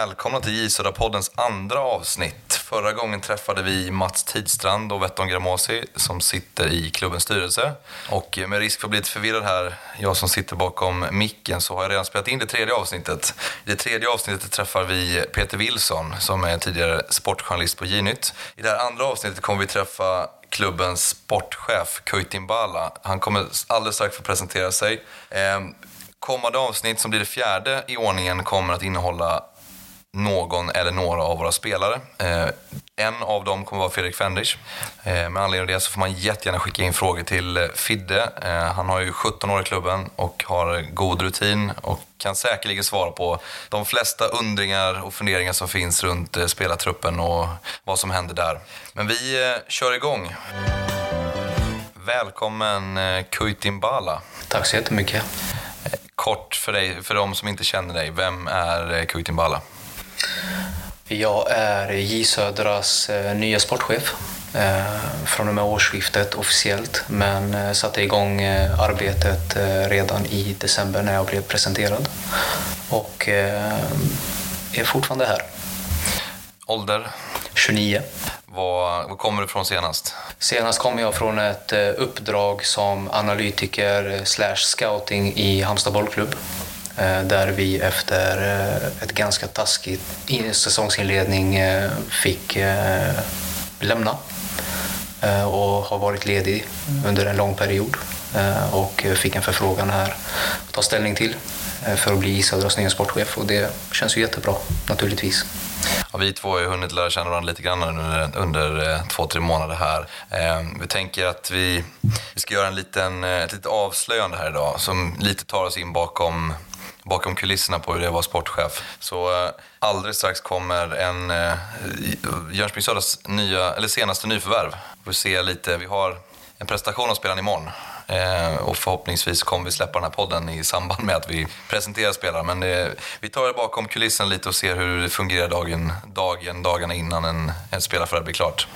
Välkomna till J poddens andra avsnitt. Förra gången träffade vi Mats Tidstrand och Vetton Gramosi som sitter i klubbens styrelse. Och med risk för att bli lite förvirrad här, jag som sitter bakom micken, så har jag redan spelat in det tredje avsnittet. I det tredje avsnittet träffar vi Peter Wilson som är tidigare sportjournalist på J-nytt. I det här andra avsnittet kommer vi träffa klubbens sportchef Kuytin Bala. Han kommer alldeles strax få presentera sig. Ehm, kommande avsnitt, som blir det fjärde i ordningen, kommer att innehålla någon eller några av våra spelare. Eh, en av dem kommer vara Fredrik Fendrich. Eh, med anledning av det så får man jättegärna skicka in frågor till eh, Fidde. Han har ju 17 år i klubben och har god rutin och kan säkerligen svara på de flesta undringar och funderingar som finns runt spelartruppen och vad som händer där. Men vi kör igång. Välkommen Kuytin Bala. Tack så jättemycket. Kort för, dig, för de som inte känner dig, vem är Kuytin Bala? Jag är J Södras eh, nya sportchef eh, från och med årsskiftet officiellt men eh, satte igång arbetet redan i december när jag blev presenterad och är fortfarande här. Ålder? 29. Var, var kommer du ifrån senast? Senast kom jag från ett uppdrag som analytiker slash scouting i Halmstad bollklubb. Eh, där vi efter eh, ett ganska taskigt säsongsinledning eh, fick lämna och har varit ledig under en lång period och fick en förfrågan här att ta ställning till för att bli Södras nya sportchef och det känns ju jättebra naturligtvis. Ja, vi två har ju hunnit lära känna varandra lite grann under, under två, tre månader här. Eh, vi tänker att vi, vi ska göra en liten, ett litet avslöjande här idag som lite tar oss in bakom bakom kulisserna på hur det är att vara sportchef. Så eh, alldeles strax kommer en eh, Jönköping Södras nya, eller senaste nyförvärv. Vi får se lite, vi har en presentation av spelaren imorgon. Eh, och förhoppningsvis kommer vi släppa den här podden i samband med att vi presenterar spelaren. Men det, vi tar det bakom kulissen lite och ser hur det fungerar dagen, dagen dagarna innan en, en spelarförvärv blir klart.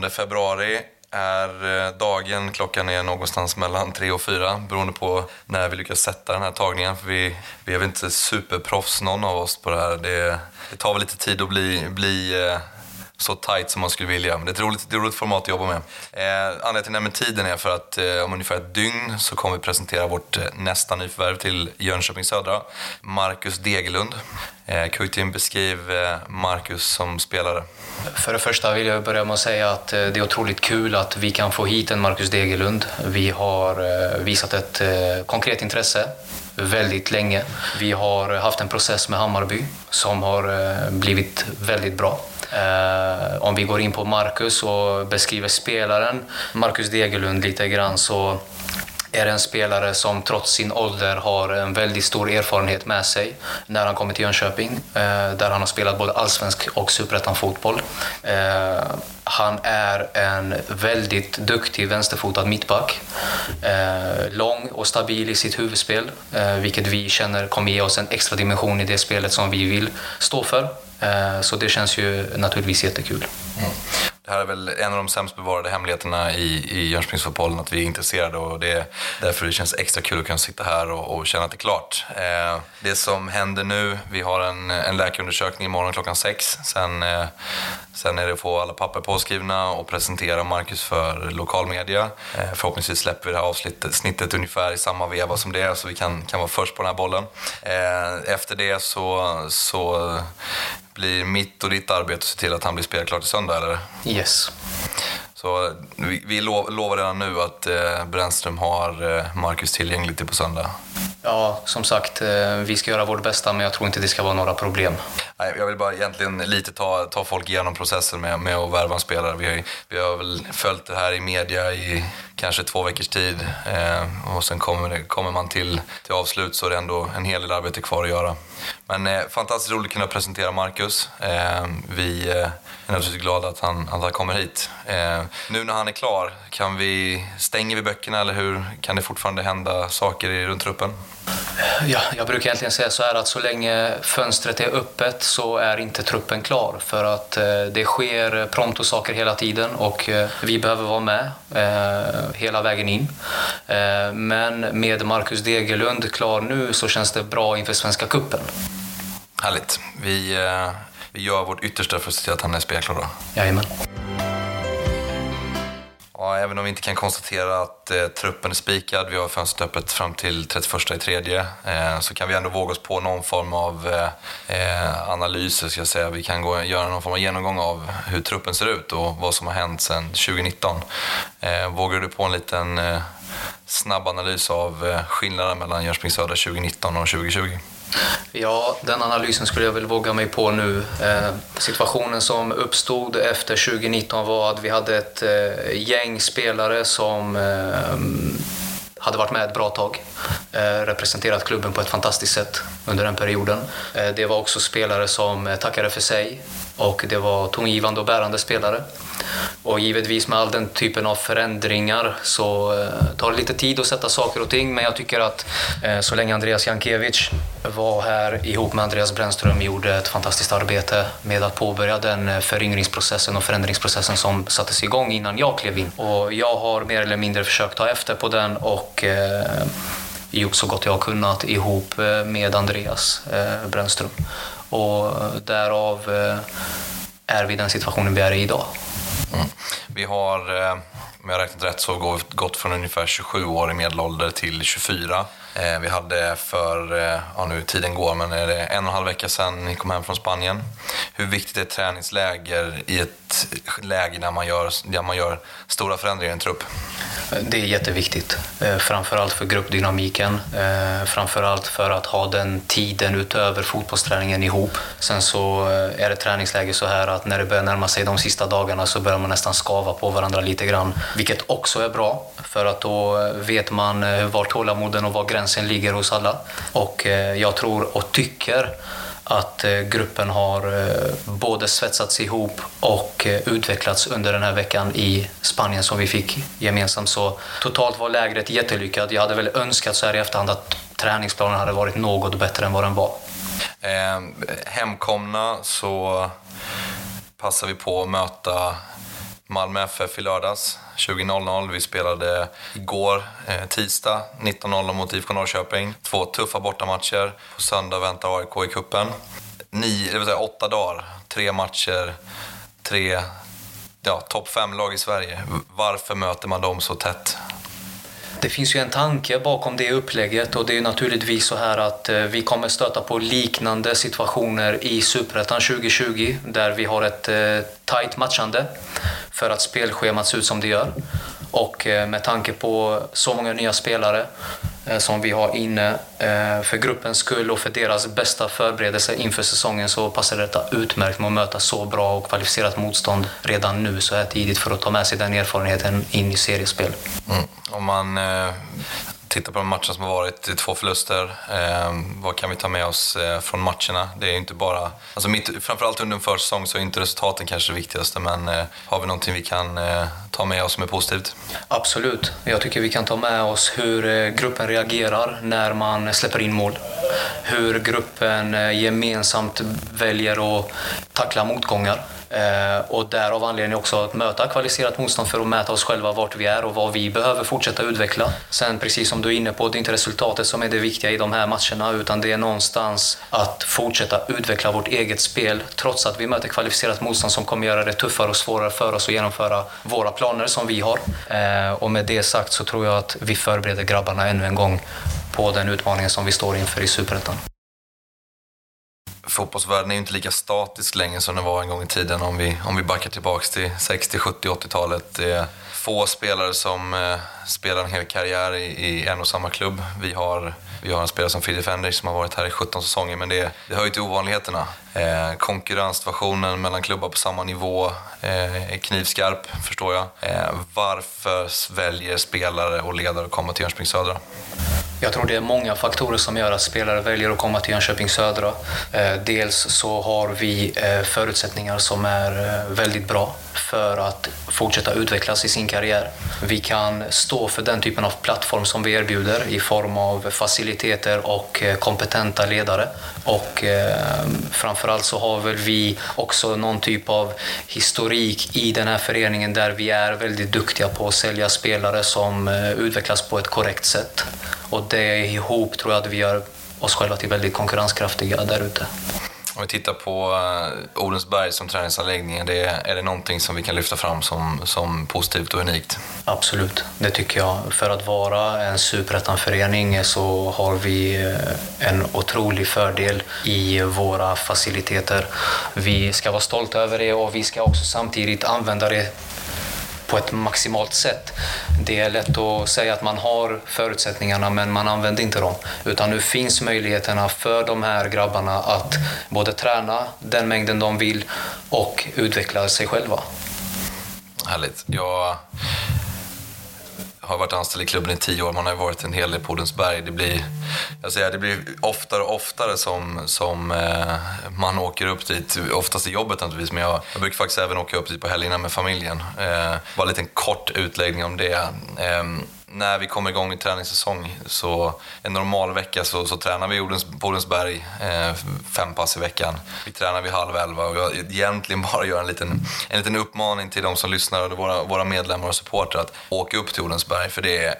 8 februari är eh, dagen. Klockan är någonstans mellan tre och fyra, beroende på när vi lyckas sätta den här tagningen. För vi, vi är väl inte superproffs någon av oss på det här. Det, det tar väl lite tid att bli, bli eh, så tight som man skulle vilja. Men det är ett roligt, det är ett roligt format att jobba med. Eh, anledningen till att jag nämner tiden är för att eh, om ungefär ett dygn så kommer vi presentera vårt eh, nästa nyförvärv till Jönköping Södra. Marcus Degerlund. Eh, Kuytin, beskriv eh, Marcus som spelare. För det första vill jag börja med att säga att eh, det är otroligt kul att vi kan få hit en Marcus Degerlund. Vi har eh, visat ett eh, konkret intresse väldigt länge. Vi har haft en process med Hammarby som har eh, blivit väldigt bra. Eh, Om vi går in på Marcus och beskriver spelaren Marcus Degerlund lite grann så är en spelare som trots sin ålder har en väldigt stor erfarenhet med sig när han kommer till Jönköping, eh, där han har spelat både allsvensk och superettan-fotboll. Eh, han är en väldigt duktig vänsterfotad mittback. Eh, lång och stabil i sitt huvudspel, vilket vi känner kommer ge oss en extra dimension i det spelet som vi vill stå för. Eh, så det känns ju naturligtvis jättekul. Mm. Det här är väl en av de sämst bevarade hemligheterna i, i Jönköpingsfotbollen, att vi är intresserade och det är därför det känns extra kul att kunna sitta här och, och känna att det är klart. Eh, det som händer nu, vi har en, en läkarundersökning imorgon klockan sex. Sen, eh, sen är det att få alla papper påskrivna och presentera Marcus för lokalmedia. Eh, förhoppningsvis släpper vi det här avsnittet, ungefär i samma veva som det är så vi kan, kan vara först på den här bollen. Eh, efter det så, så blir mitt och ditt arbete att se till att han blir spelklar till söndag, eller? Yes. Så vi, vi lov, lovar redan nu att eh, Brännström har eh, Marcus tillgänglig till på söndag. Ja, som sagt, eh, vi ska göra vårt bästa men jag tror inte det ska vara några problem. Nej, jag vill bara egentligen lite ta, ta folk igenom processen med, med att värva en spelare. Vi har, vi har väl följt det här i media i kanske två veckors tid eh, och sen kommer, det, kommer man till, till avslut så är det ändå en hel del arbete kvar att göra. Men eh, fantastiskt roligt att kunna presentera Marcus. Eh, vi eh, är naturligtvis glada att han, att han kommer hit. Eh, nu när han är klar, kan vi, stänger vi böckerna eller hur? Kan det fortfarande hända saker i, runt truppen? Ja, jag brukar egentligen säga så här att så länge fönstret är öppet så är inte truppen klar. För att eh, det sker eh, pronto saker hela tiden och eh, vi behöver vara med hela vägen in. Eh, men med Marcus Degerlund klar nu så känns det bra inför Svenska Cupen. Härligt. Vi, eh, vi gör vårt yttersta för att se till att han är spelklar då. Jajamän. Ja, även om vi inte kan konstatera att eh, truppen är spikad, vi har fönstret öppet fram till 31 i tredje, eh, så kan vi ändå våga oss på någon form av eh, eh analyser, ska jag säga. Vi kan gå, göra någon form av genomgång av hur truppen ser ut och vad som har hänt sedan 2019. Eh, vågar du på en liten eh, snabb analys av eh, skillnaden mellan Jönköping Södra 2019 och 2020? Ja, den analysen skulle jag väl våga mig på nu. Eh, situationen som uppstod efter 2019 var att vi hade ett eh, gäng spelare som eh, hade varit med ett bra tag. Eh, representerat klubben på ett fantastiskt sätt under den perioden. Eh, det var också spelare som eh, tackade för sig och det var tongivande och bärande spelare. Och givetvis med all den typen av förändringar så eh, tar det lite tid att sätta saker och ting men jag tycker att eh, så länge Andreas Jankiewicz var här ihop med Andreas Brännström gjorde ett fantastiskt arbete med att påbörja den eh, föryngringsprocessen och förändringsprocessen som sattes igång innan jag klev in. Och jag har mer eller mindre försökt ta efter på den och gjort så gott jag har kunnat ihop med Andreas Brännström. Och därav eh, är vi i den situationen vi är i idag. Mm. Vi har, eh, om jag har räknat rätt, så gått från ungefär 27 år i medelålder till 24. Eh, vi hade för, eh, ja nu tiden går, men är det en och en halv vecka sedan ni kom hem från Spanien. Hur viktigt är träningsläger i ett läge när man gör, där man gör stora förändringar i en trupp? Det är jätteviktigt. Eh, framförallt för gruppdynamiken. Framförallt för att ha den tiden utöver fotbollsträningen ihop. Sen så är det träningsläge så här att när det börjar närma sig de sista dagarna så börjar man nästan skava på varandra lite grann. Vilket också är bra, för att då vet man var tålamoden och var gränsen ligger hos alla. Och eh, jag tror och tycker att eh, gruppen har eh, både svetsats ihop och utvecklats under den här veckan i Spanien som vi fick gemensamt. Så totalt var lägret jättelyckat. Jag hade väl önskat så här i efterhand att träningsplanen hade varit något bättre än vad den var. Eh, hemkomna så passar vi på att möta Malmö FF i lördags 20.00. Vi spelade igår, eh, tisdag, 19.00 mot IFK Norrköping. Två tuffa bortamatcher. På söndag väntar AIK i cupen. Nio, det vill säga åtta dagar, tre matcher, tre ja, topp fem-lag i Sverige. Varför möter man dem så tätt? Det finns ju en tanke bakom det upplägget och det är naturligtvis så här att eh, vi kommer stöta på liknande situationer i Superettan 2020 där vi har ett eh, tight tajt matchande för att spelschemat ser ut som det gör. Och eh, med tanke på så många nya spelare eh, som vi har inne. Eh, för gruppens skull och för deras bästa förberedelse inför säsongen så passar detta utmärkt med att möta så bra och kvalificerat motstånd redan nu så här tidigt för att ta med sig den erfarenheten in i seriespel. Mm. Om man Titta på de matcher som har varit, två förluster. Eh, vad kan vi ta med oss eh, från matcherna? Det är inte bara, alltså mitt, framförallt under en försäsong så är inte resultaten kanske det viktigaste, men eh, har vi någonting vi kan eh, ta med oss som är positivt? Absolut. Jag tycker vi kan ta med oss hur eh, gruppen reagerar när man släpper in mål. Hur gruppen eh, gemensamt väljer att tackla motgångar. Eh, och därav anledningen också att möta kvalificerat motstånd för att mäta oss själva vart vi är och vad vi behöver fortsätta utveckla. Sen precis som du är inne på, det är inte resultatet som är det viktiga i de här matcherna utan det är någonstans att fortsätta utveckla vårt eget spel trots att vi möter kvalificerat motstånd som kommer göra det tuffare och svårare för oss att genomföra våra planer som vi har. Eh, och med det sagt så tror jag att vi förbereder grabbarna ännu en gång på den utmaningen som vi står inför i Superettan fotbollsvärlden är ju inte lika statisk längre som den var en gång i tiden om vi, om vi backar tillbaka till 60, 70, 80-talet. Det är få spelare som eh, spelar en hel karriär i, i, en och samma klubb. Vi har, vi har en spelare som Filip Fendrich som har varit här i 17 säsonger men det, det hör ju till ovanligheterna. Eh, konkurrenssituationen mellan klubbar på samma nivå eh, är knivskarp, förstår jag. Eh, varför väljer spelare och ledare att komma till Jönköping Södra? Jag tror det är många faktorer som gör att spelare väljer att komma till Jönköping Södra. Eh, dels så har vi eh, förutsättningar som är eh, väldigt bra för att fortsätta utvecklas i sin karriär. Vi kan stå för den typen av plattform som vi erbjuder i form av faciliteter och eh, kompetenta ledare. Och eh, framförallt så har väl vi också någon typ av historik i den här föreningen där vi är väldigt duktiga på att sälja spelare som eh, utvecklas på ett korrekt sätt. Och det ihop tror jag att vi gör oss själva till väldigt konkurrenskraftiga där ute. Om vi tittar på eh, Odensberg som träningsanläggning, är det, är det någonting som vi kan lyfta fram som, som positivt och unikt? Absolut, det tycker jag. För att vara en superettan-förening så har vi eh, en otrolig fördel i våra faciliteter. Vi ska vara stolta över det och vi ska också samtidigt använda det på ett maximalt sätt. Det är lätt att säga att man har förutsättningarna men man använder inte dem. Utan nu finns möjligheterna för de här grabbarna att både träna den mängden de vill och utveckla sig själva. Härligt. Jag har varit anställd i klubben i tio år. Man har varit en hel del på Odensberg. Det blir, jag säger, det blir oftare och oftare som, som eh, man åker upp dit. Oftast i jobbet naturligtvis, men jag, jag brukar faktiskt även åka upp dit på helgerna med familjen. Eh, bara en liten kort utläggning om det. Eh, när vi kommer igång i träningssäsong, så en normal vecka så, så tränar vi på Odensberg eh, fem pass i veckan. Vi tränar vid halv elva och jag egentligen bara gör en liten, en liten uppmaning till de som lyssnar och våra, våra medlemmar och supportrar att åka upp till Odensberg. För det är,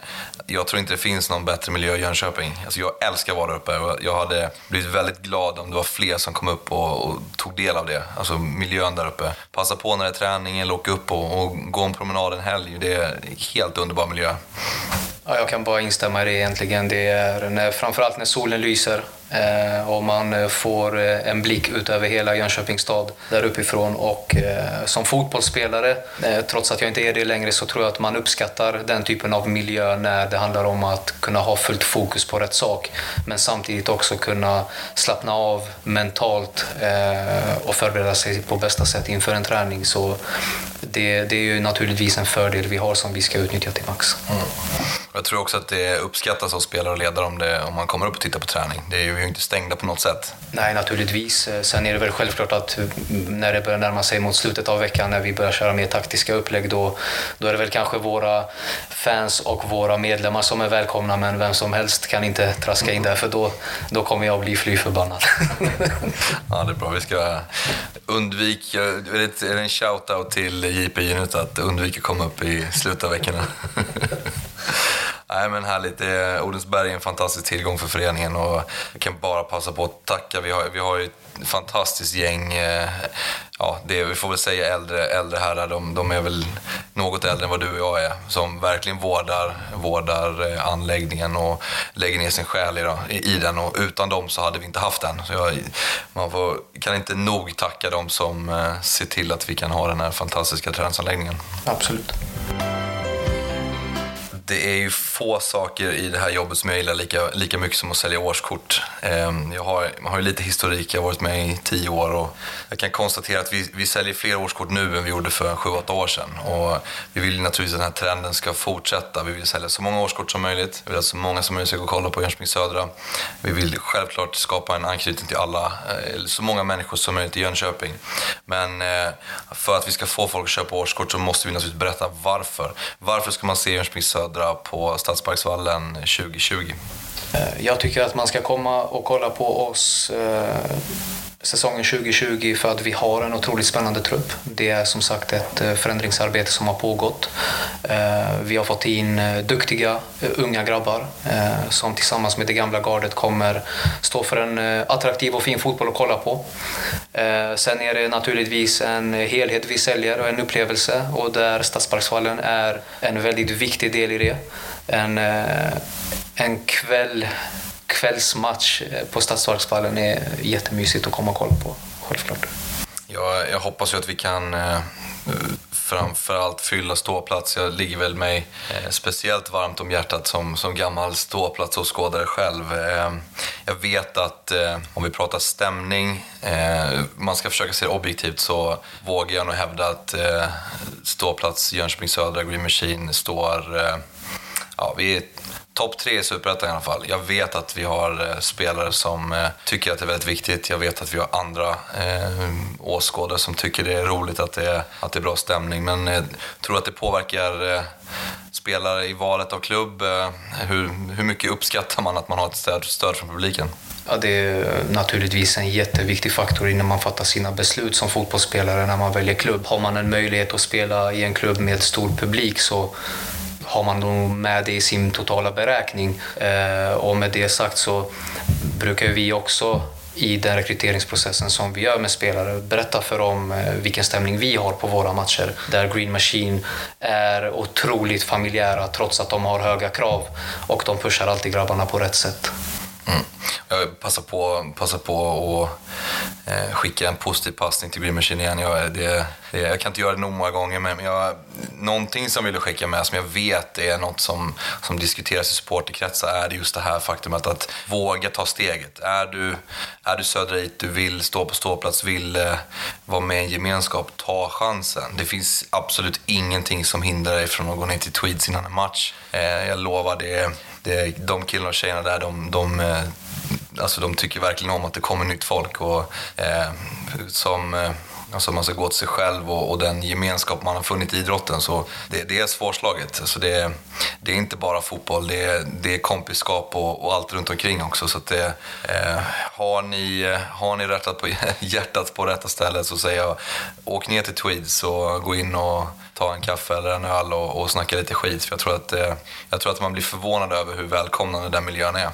jag tror inte det finns någon bättre miljö i Jönköping. Alltså jag älskar att vara där uppe och jag hade blivit väldigt glad om det var fler som kom upp och, och tog del av det. Alltså miljön där uppe. Passa på när det är träning eller åka upp och, och gå en promenad en helg. Det är en helt underbar miljö. Ja, jag kan bara instämma i det egentligen. Det är när, framförallt när solen lyser Eh, och man eh, får eh, en blick ut över hela Jönköpings stad där uppifrån. Och som fotbollsspelare, trots att jag inte är det längre, så tror jag att man uppskattar den typen av miljö när det handlar om att kunna ha fullt fokus på rätt sak. Men samtidigt också kunna slappna av mentalt och förbereda sig på bästa sätt inför en träning. Så det, det är ju naturligtvis en fördel vi har som vi ska utnyttja till max. Mm. Jag tror också att det uppskattas av spelare och ledare om, det, om man kommer upp och tittar på träning. Det är ju inte stängda på något sätt. Nej, naturligtvis. Sen är det väl självklart att när det börjar närma sig mot slutet av veckan, när vi börjar köra mer taktiska upplägg, då, då är det väl kanske våra fans och våra medlemmar som är välkomna, men vem som helst kan inte traska in där, för då, då kommer jag bli fly förbannad. ja, det är bra. Vi ska undvika... Är det en shout-out till JP Unit att undvika att komma upp i slutet av veckorna? Nej men härligt. Odensberg är en fantastisk tillgång för föreningen och jag kan bara passa på att tacka. Vi har, vi har ju ett fantastiskt gäng, eh, ja det, vi får väl säga äldre, äldre herrar. De, de är väl något äldre än vad du och jag är. Som verkligen vårdar, vårdar eh, anläggningen och lägger ner sin själ i, i, den. Och utan dem så hade vi inte haft den. Så jag, man får, kan inte nog tacka dem som eh, ser till att vi kan ha den här fantastiska träningsanläggningen. Absolut det är ju få saker i det här jobbet som jag gillar lika, lika mycket som att sälja årskort. Ehm, jag har, jag har ju lite historik, jag har varit med i tio år och jag kan konstatera att vi, vi säljer fler årskort nu än vi gjorde för sju, åtta år sedan. Och vi vill naturligtvis att den här trenden ska fortsätta. Vi vill sälja så många årskort som möjligt. Vi vill att så många som möjligt ska gå och kolla på Jönköping Södra. Vi vill självklart skapa en anknytning till alla, eh, så många människor som möjligt i Jönköping. Men eh, för att vi ska få folk att köpa årskort så måste vi naturligtvis berätta varför. Varför ska man se Jönköping Södra på Stadsparksvallen 2020? Eh, jag tycker att man ska komma och kolla på oss eh, säsongen 2020 för att vi har en otroligt spännande trupp. Det är som sagt ett eh, förändringsarbete som har pågått. Eh, vi har fått in eh, duktiga eh, unga grabbar som tillsammans med det gamla gardet kommer stå för en attraktiv och fin fotboll att kolla på. Sen är det naturligtvis en helhet vi säljer och en upplevelse och där Stadsparksvallen är en väldigt viktig del i det. En, en kväll kvällsmatch på Stadsparksvallen är jättemysigt att komma och kolla på, självklart. Jag, jag hoppas ju att vi kan eh, Eh, framförallt fylla ståplats. Jag ligger väl mig eh, speciellt varmt om hjärtat som, som gammal ståplatsåskådare själv. Eh, jag vet att eh, om vi pratar stämning, eh, man ska försöka se det objektivt, så vågar jag nog hävda att eh, ståplats Jönköping Södra Green Machine står ja, vi är topp tre i Superettan i alla fall. Jag vet att vi har eh, spelare som eh, tycker att det är väldigt viktigt. Jag vet att vi har andra eh, åskådare som tycker det är roligt att det är, att det är bra stämning. Men jag tror att det påverkar eh, spelare i valet av klubb. Eh, hur, hur mycket uppskattar man att man har ett stöd, stöd från publiken? Ja, det är naturligtvis en jätteviktig faktor innan man fattar sina beslut som fotbollsspelare när man väljer klubb. Har man en möjlighet att spela i en klubb med stor publik så har man nog med det i sin totala beräkning. Eh, och med det sagt så brukar vi också i den rekryteringsprocessen som vi gör med spelare. Berätta för dem eh, vilken stämning vi har på våra matcher. Där Green Machine är otroligt familjära trots att de har höga krav och de pushar alltid grabbarna på rätt sätt. Mm. Jag passar på, passar på att eh, skicka en positiv passning till Green Machine igen. Jag, det, det, jag kan inte göra det nog många gånger, men jag, någonting som jag vill skicka med som jag vet är något som, som diskuteras i supporterkretsar är det just det här faktumet att våga ta steget. Är du, är du söderit, du vill stå på ståplats, vill eh, vara med i en gemenskap, ta chansen. Det finns absolut ingenting som hindrar dig från att gå ner till Tweeds innan en match. Eh, jag lovar, det, det, eh, de killarna och tjejerna där, de, de eh, alltså de tycker verkligen om att det kommer nytt folk och eh, som eh, Alltså man ska gå till sig själv och, och, den gemenskap man har funnit i idrotten. Så det, det är svårslaget. Alltså det, det, är inte bara fotboll, det är, det är kompiskap och, och allt runt omkring också. Så det, eh, har ni, har ni rättat på, hjärtat på rätta stället så säger jag åk ner till Tweeds och gå in och ta en kaffe eller en öl och, och snacka lite skit. För jag tror, att, eh, jag tror att man blir förvånad över hur välkomnande den miljön är.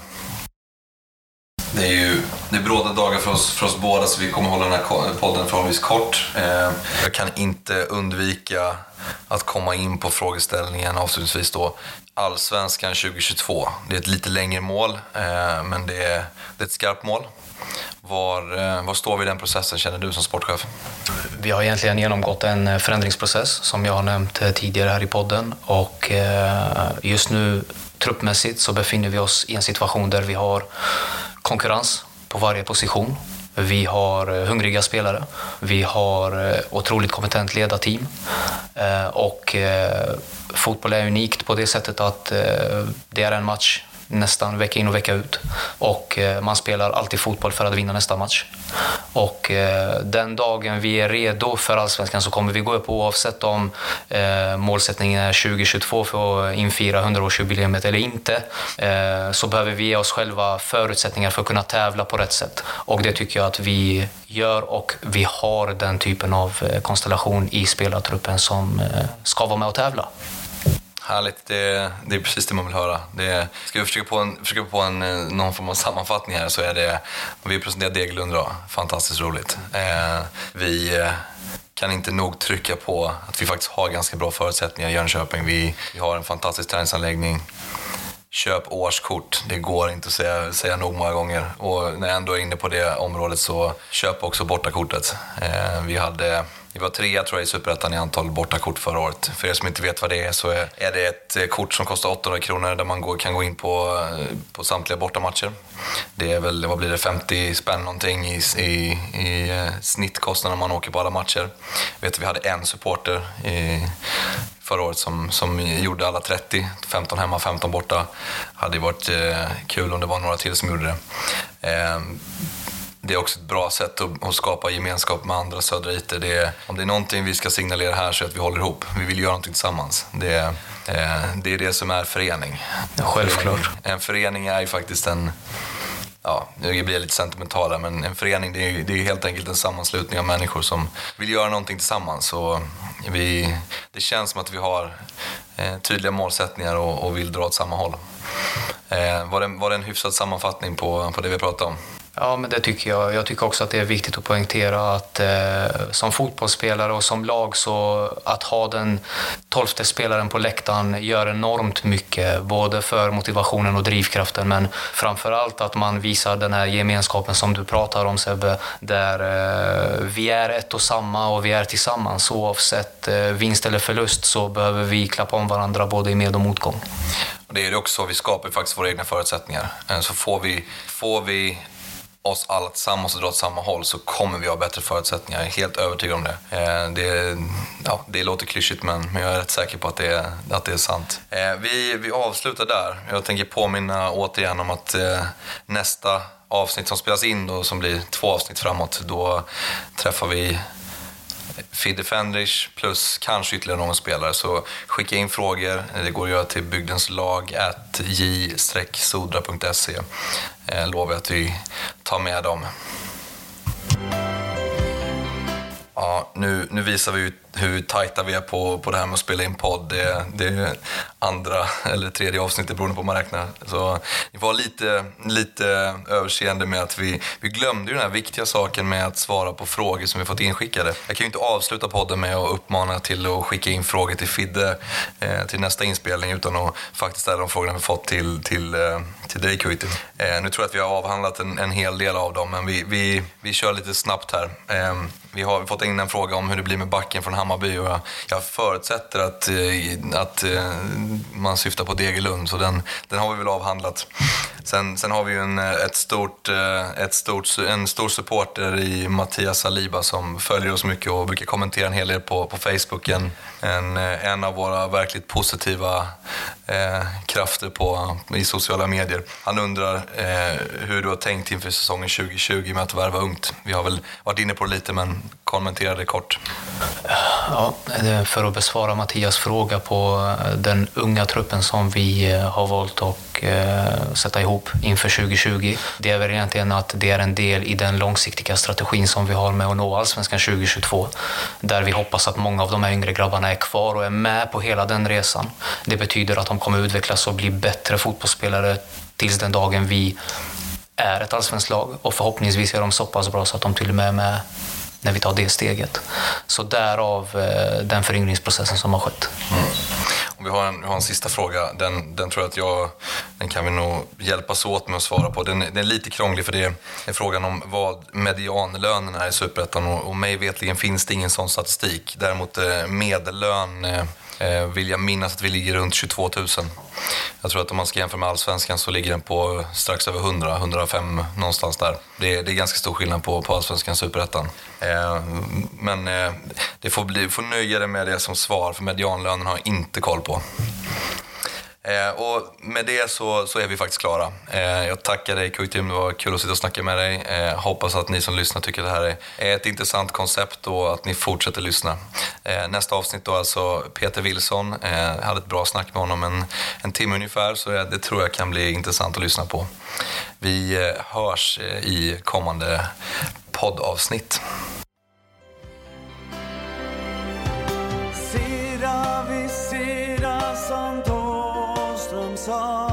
Det är ju det är bråda dagar för oss, för oss båda så vi kommer hålla den här podden förhållandevis kort. Eh, jag kan inte undvika att komma in på frågeställningen avslutningsvis då. Allsvenskan 2022. Det är ett lite längre mål, eh, men det är, det är ett skarpt mål. Var, eh, var står vi i den processen känner du som sportchef? Vi har egentligen genomgått en eh, förändringsprocess som jag har nämnt eh, tidigare här i podden och eh, just nu truppmässigt så befinner vi oss i en situation där vi har konkurrens på varje position. Vi har eh, hungriga spelare. Vi har eh, otroligt kompetent ledarteam. Eh, och fotboll är unikt på det sättet att det är en match nästan vecka in och vecka ut. Och eh, man spelar alltid fotboll för att vinna nästa match. Och eh, den dagen vi är redo för Allsvenskan så kommer vi gå upp oavsett om eh, målsättningen är 2022 för att infira 100-årsjubileet eller inte. Så behöver vi ge oss själva förutsättningar för att kunna tävla på rätt sätt. Och det tycker jag att vi gör och vi har den typen av konstellation i spelartruppen som ska vara med och tävla. Härligt, det, det, är precis det man vill höra. Det, ska vi försöka på, en, försöka på en, eh, någon form av sammanfattning här så är det, vi presenterar Degerlund idag, fantastiskt roligt. Eh, vi eh, kan inte nog trycka på att vi faktiskt har ganska bra förutsättningar i Jönköping. Vi, vi har en fantastisk träningsanläggning. Köp årskort, det går inte att säga, säga nog många gånger. Och när jag ändå är inne på det området så köp också bortakortet. Eh, vi hade vi var trea tror jag i Superettan i antal bortakort förra året. För er som inte vet vad det är så är det ett eh, kort som kostar 800 kronor där man kan gå in på, eh, på samtliga bortamatcher. Det är väl, vad blir det, 50 spänn någonting i, i, i eh, snittkostnad när man åker på alla matcher. Jag vet att vi hade en supporter i, förra året som, som gjorde alla 30. 15 hemma, 15 borta. Hade varit eh, kul om det var några till som gjorde det. Eh, det är också ett bra sätt att, att skapa gemenskap med andra söderiter. Det är, om det är någonting vi ska signalera här så är det att vi håller ihop. Vi vill göra någonting tillsammans. Det, är, eh, det är det som är förening. Ja, självklart. En förening är ju faktiskt en ja, nu blir jag lite sentimental här, men en förening det är, det är helt enkelt en sammanslutning av människor som vill göra någonting tillsammans. Och vi, det känns som att vi har eh, tydliga målsättningar och, och, vill dra åt samma håll. Eh, var, det, var det en hyfsad sammanfattning på, på det vi pratade om? Ja, men det tycker jag. Jag tycker också att det är viktigt att poängtera att eh, som fotbollsspelare och som lag så att ha den tolfte spelaren på läktaren gör enormt mycket. Både för motivationen och drivkraften men framför allt att man visar den här gemenskapen som du pratar om Sebbe. Där eh, vi är ett och samma och vi är tillsammans. Oavsett eh, vinst eller förlust så behöver vi klappa om varandra både i med och motgång. Det är det också, vi skapar faktiskt våra egna förutsättningar. Eh, så får vi, får vi oss alla tillsammans och dra åt samma håll så kommer vi ha bättre förutsättningar. Jag är helt övertygad om det. Eh, det, ja, det låter klyschigt men, men jag är rätt säker på att det är, att det är sant. Eh, vi, vi avslutar där. Jag tänker påminna återigen om att eh, nästa avsnitt som spelas in då, som blir två avsnitt framåt, då träffar vi Fidde Fendrich plus kanske ytterligare någon spelare. Så skicka in frågor. Det går att göra till bygdenslag j-sodra.se. Eh, jag lovar att vi tar med dem. Ja, nu, nu visar vi hur tajta vi är på, på det här med att spela in podd. Det, det, andra eller tredje avsnittet beroende på hur man räknar. Så ni får ha lite, lite överseende med att vi, vi glömde ju den här viktiga saken med att svara på frågor som vi fått inskickade. Jag kan ju inte avsluta podden med att uppmana till att skicka in frågor till Fidde eh, till nästa inspelning utan att faktiskt ställa de frågorna vi fått till, till, eh, till dig Kuitin. Eh, nu tror jag att vi har avhandlat en, en hel del av dem men vi, vi, vi kör lite snabbt här. Eh, vi har fått in en fråga om hur det blir med backen från Hammarby och jag, jag förutsätter att, eh, att eh, man syftar på Degerlund, så den, den har vi väl avhandlat. Sen, sen har vi ju en, eh, ett stort, ett stort, en stor supporter i Mattias Saliba som följer oss mycket och brukar kommentera en hel del på, på Facebook. En, en, en av våra verkligt positiva eh, krafter på, i sociala medier. Han undrar eh, hur du har tänkt inför säsongen 2020 med att värva ungt. Vi har väl varit inne på det lite, men kommentera det kort. Ja, för att besvara Mattias fråga på eh, den unga truppen som vi eh, har valt att eh, sätta ihop inför 2020. Det är väl egentligen att det är en del i den långsiktiga strategin som vi har med att nå Allsvenskan 2022. Där vi hoppas att många av de här yngre grabbarna är kvar och är med på hela den resan. Det betyder att de kommer utvecklas och bli bättre fotbollsspelare tills den dagen vi är ett allsvenskt lag och förhoppningsvis är de så pass bra så att de till och med är med när vi tar det steget. Så därav eh, den föryngringsprocessen som har skett. Mm. Om vi har en, vi har en sista fråga, den, den tror jag att jag, den kan vi nog hjälpas åt med att svara på. Den, den är lite krånglig för det är frågan om vad medianlönen är i Superettan och, och mig vetligen finns det ingen sån statistik. Däremot eh, medellön eh, eh vill jag minnas att vi ligger runt 22 000. Jag tror att om man ska jämföra med allsvenskan så ligger den på strax över 100, 105 någonstans där. Det är, det är ganska stor skillnad på, på allsvenskan och superettan. Eh, men eh, det får, bli, får nöja dig med det som svar, för medianlönen har jag inte koll på. Eh, och med det så, så är vi faktiskt klara. Eh, jag tackar dig Kujtim, det var kul att sitta och snacka med dig. Eh, hoppas att ni som lyssnar tycker att det här är ett intressant koncept och att ni fortsätter lyssna. Eh, nästa avsnitt då alltså Peter Wilson. Eh, jag hade ett bra snack med honom, en, en timme ungefär, så det, det tror jag kan bli intressant att lyssna på. Vi eh, hörs eh, i kommande poddavsnitt. 서